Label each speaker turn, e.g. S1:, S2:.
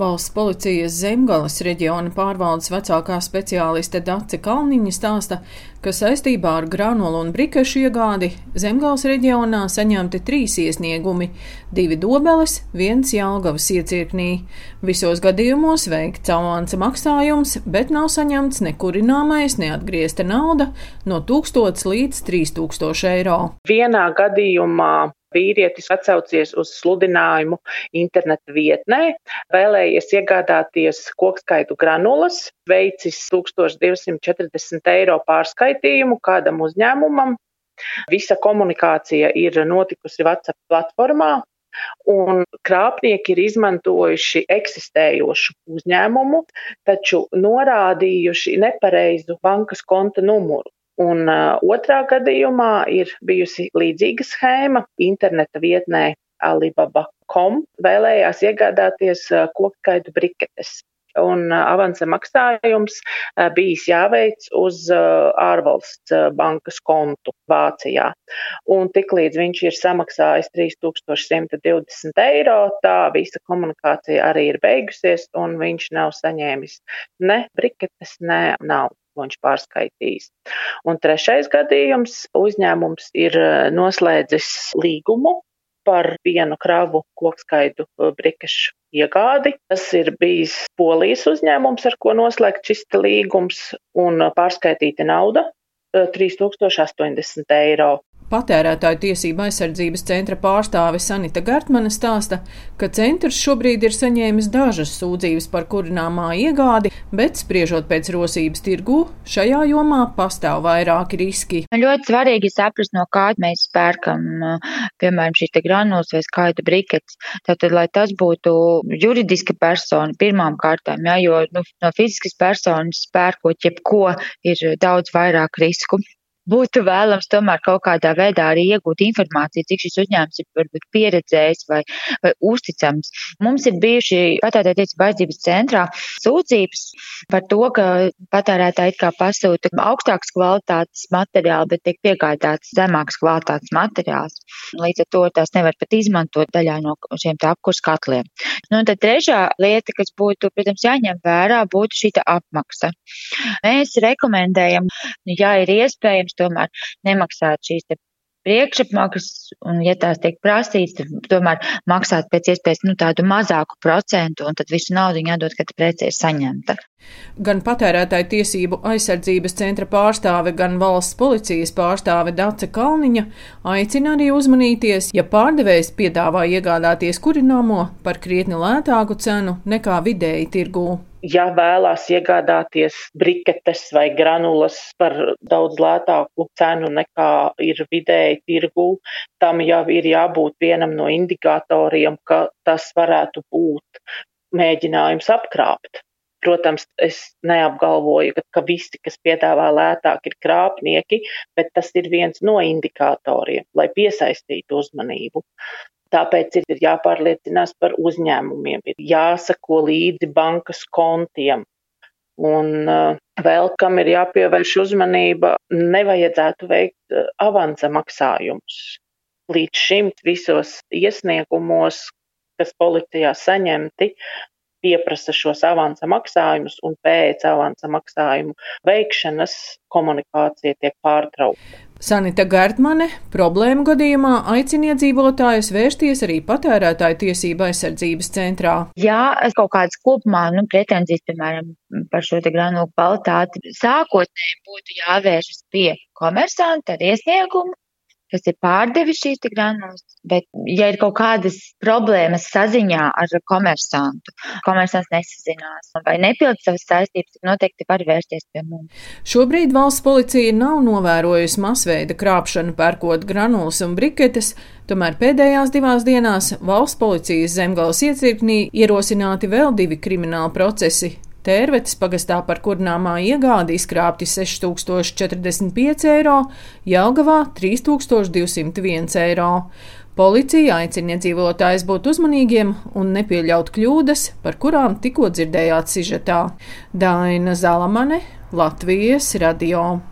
S1: Valsts policijas Zemgales reģiona pārvaldes vecākā speciāliste Dace Kalniņa stāsta, ka saistībā ar granulu un brikešu iegādi Zemgales reģionā saņemti trīs iesniegumi - divi dobeles, viens Jālgavas iecirknī. Visos gadījumos veikts avansa maksājums, bet nav saņemts nekurināmais, neatgriezta nauda no 1000 līdz 3000 eiro.
S2: Vienā gadījumā vīrietis atsaucies uz sludinājumu interneta vietnē, vēlējies iegādāties kokskaitu granulas, veicis 1240 eiro pārskaitījumu kādam uzņēmumam. Visa komunikācija ir notikusi WhatsApp platformā, un krāpnieki ir izmantojuši eksistējošu uzņēmumu, taču norādījuši nepareizu bankas konta numuru. Un uh, otrā gadījumā ir bijusi līdzīga schēma interneta vietnē Alibaba.com vēlējās iegādāties uh, kokskaitu briketes. Un uh, avansa maksājums uh, bijis jāveic uz ārvalsts bankas kontu Vācijā. Un tiklīdz viņš ir samaksājis 3120 eiro, tā visa komunikācija arī ir beigusies, un viņš nav saņēmis ne briketes, ne naudu ko viņš pārskaitīs. Un trešais gadījums - uzņēmums ir eh, noslēdzis līgumu par vienu kravu kokskaidu eh, brikešu iegādi. Tas ir bijis polijas uzņēmums, ar ko noslēgt šis līgums, un pārskaitīta nauda 3080 eh, eiro.
S1: Patērētāju tiesība aizsardzības centra pārstāve Sanita Gartmane stāsta, ka centrs šobrīd ir saņēmis dažas sūdzības par kurināmā iegādi, bet spriežot pēc rosības tirgū, šajā jomā pastāv vairāki riski.
S3: Ļoti svarīgi saprast, no kā mēs pērkam, piemēram, šīs granulas vai skaita brikets. Tātad, lai tas būtu juridiska persona pirmām kārtām, jā, jo nu, no fiziskas personas pērkot jebko ir daudz vairāk risku būtu vēlams tomēr kaut kādā veidā arī iegūt informāciju, cik šis uzņēmums ir varbūt pieredzējis vai, vai uzticams. Mums ir bijuši patērētāju tiesību aizdzības centrā sūdzības par to, ka patērētāji it kā pasūta augstākas kvalitātes materiālu, bet tiek piegādāts zemākas kvalitātes materiāls. Līdz ar to tās nevar pat izmantot daļā no šiem tā apkurs katliem. Nu, un tad trešā lieta, kas būtu, protams, jāņem vērā, būtu šī apmaksa. Mēs rekomendējam, ja ir iespējams, tomēr nemaksāt šīs priekšapmaksas, un, ja tās tiek prasītas, tad tomēr maksāt pēc iespējas nu, tādu mazāku procentu, un tad visu naudu jādod, kad prece ir saņemta.
S1: Gan patērētāju tiesību aizsardzības centra pārstāve, gan valsts policijas pārstāve Dace Kalniņa aicina arī uzmanīties, ja pārdevējs piedāvā iegādāties kurināmo par krietni lētāku cenu nekā vidēji tirgū
S2: ja vēlās iegādāties briketes vai granulas par daudz lētāku cenu nekā ir vidēji tirgū, tam jau ir jābūt vienam no indikatoriem, ka tas varētu būt mēģinājums apkrāpt. Protams, es neapgalvoju, ka, ka visi, kas piedāvā lētāk, ir krāpnieki, bet tas ir viens no indikatoriem, lai piesaistītu uzmanību. Tāpēc ir jāpārliecinās par uzņēmumiem, ir jāsako līdzi bankas kontiem. Un uh, vēl kam ir jāpievērš uzmanība, nevajadzētu veikt uh, avansa maksājumus. Līdz šim visos iesniegumos, kas policijā saņemti, pieprasa šos avansa maksājumus, un pēc avansa maksājumu veikšanas komunikācija tiek pārtraukta.
S1: Sanita Gārtmane problēmu gadījumā aicina iedzīvotājus vērsties arī patērētāju tiesību aizsardzības centrā.
S3: Jā, kaut kādas kopumā nu, pretenzijas, piemēram, par šo granulu kvalitāti, sākotnēji būtu jāvēršas pie komersanta ar iesniegumu, kas ir pārdevis šīs granulas, bet, ja ir kaut kādas problēmas saziņā ar komersantu, komersants nesazinās vai nepild savas saistības, tad noteikti var vērsties pie mums.
S1: Šobrīd valsts policija nav novērojusi masveida krāpšanu pērkot granulas un briketes, tomēr pēdējās divās dienās valsts policijas zemgals iecirknī ierosināti vēl divi krimināli procesi Tērvetes pagastā par kurināmā iegādi izkrāpti 6045 eiro, Jelgavā 3201 eiro. Policija aicina iedzīvotājus būt uzmanīgiem un nepieļaut kļūdas, par kurām tikko dzirdējāt sižetā. Daina Zalamane, Latvijas radio.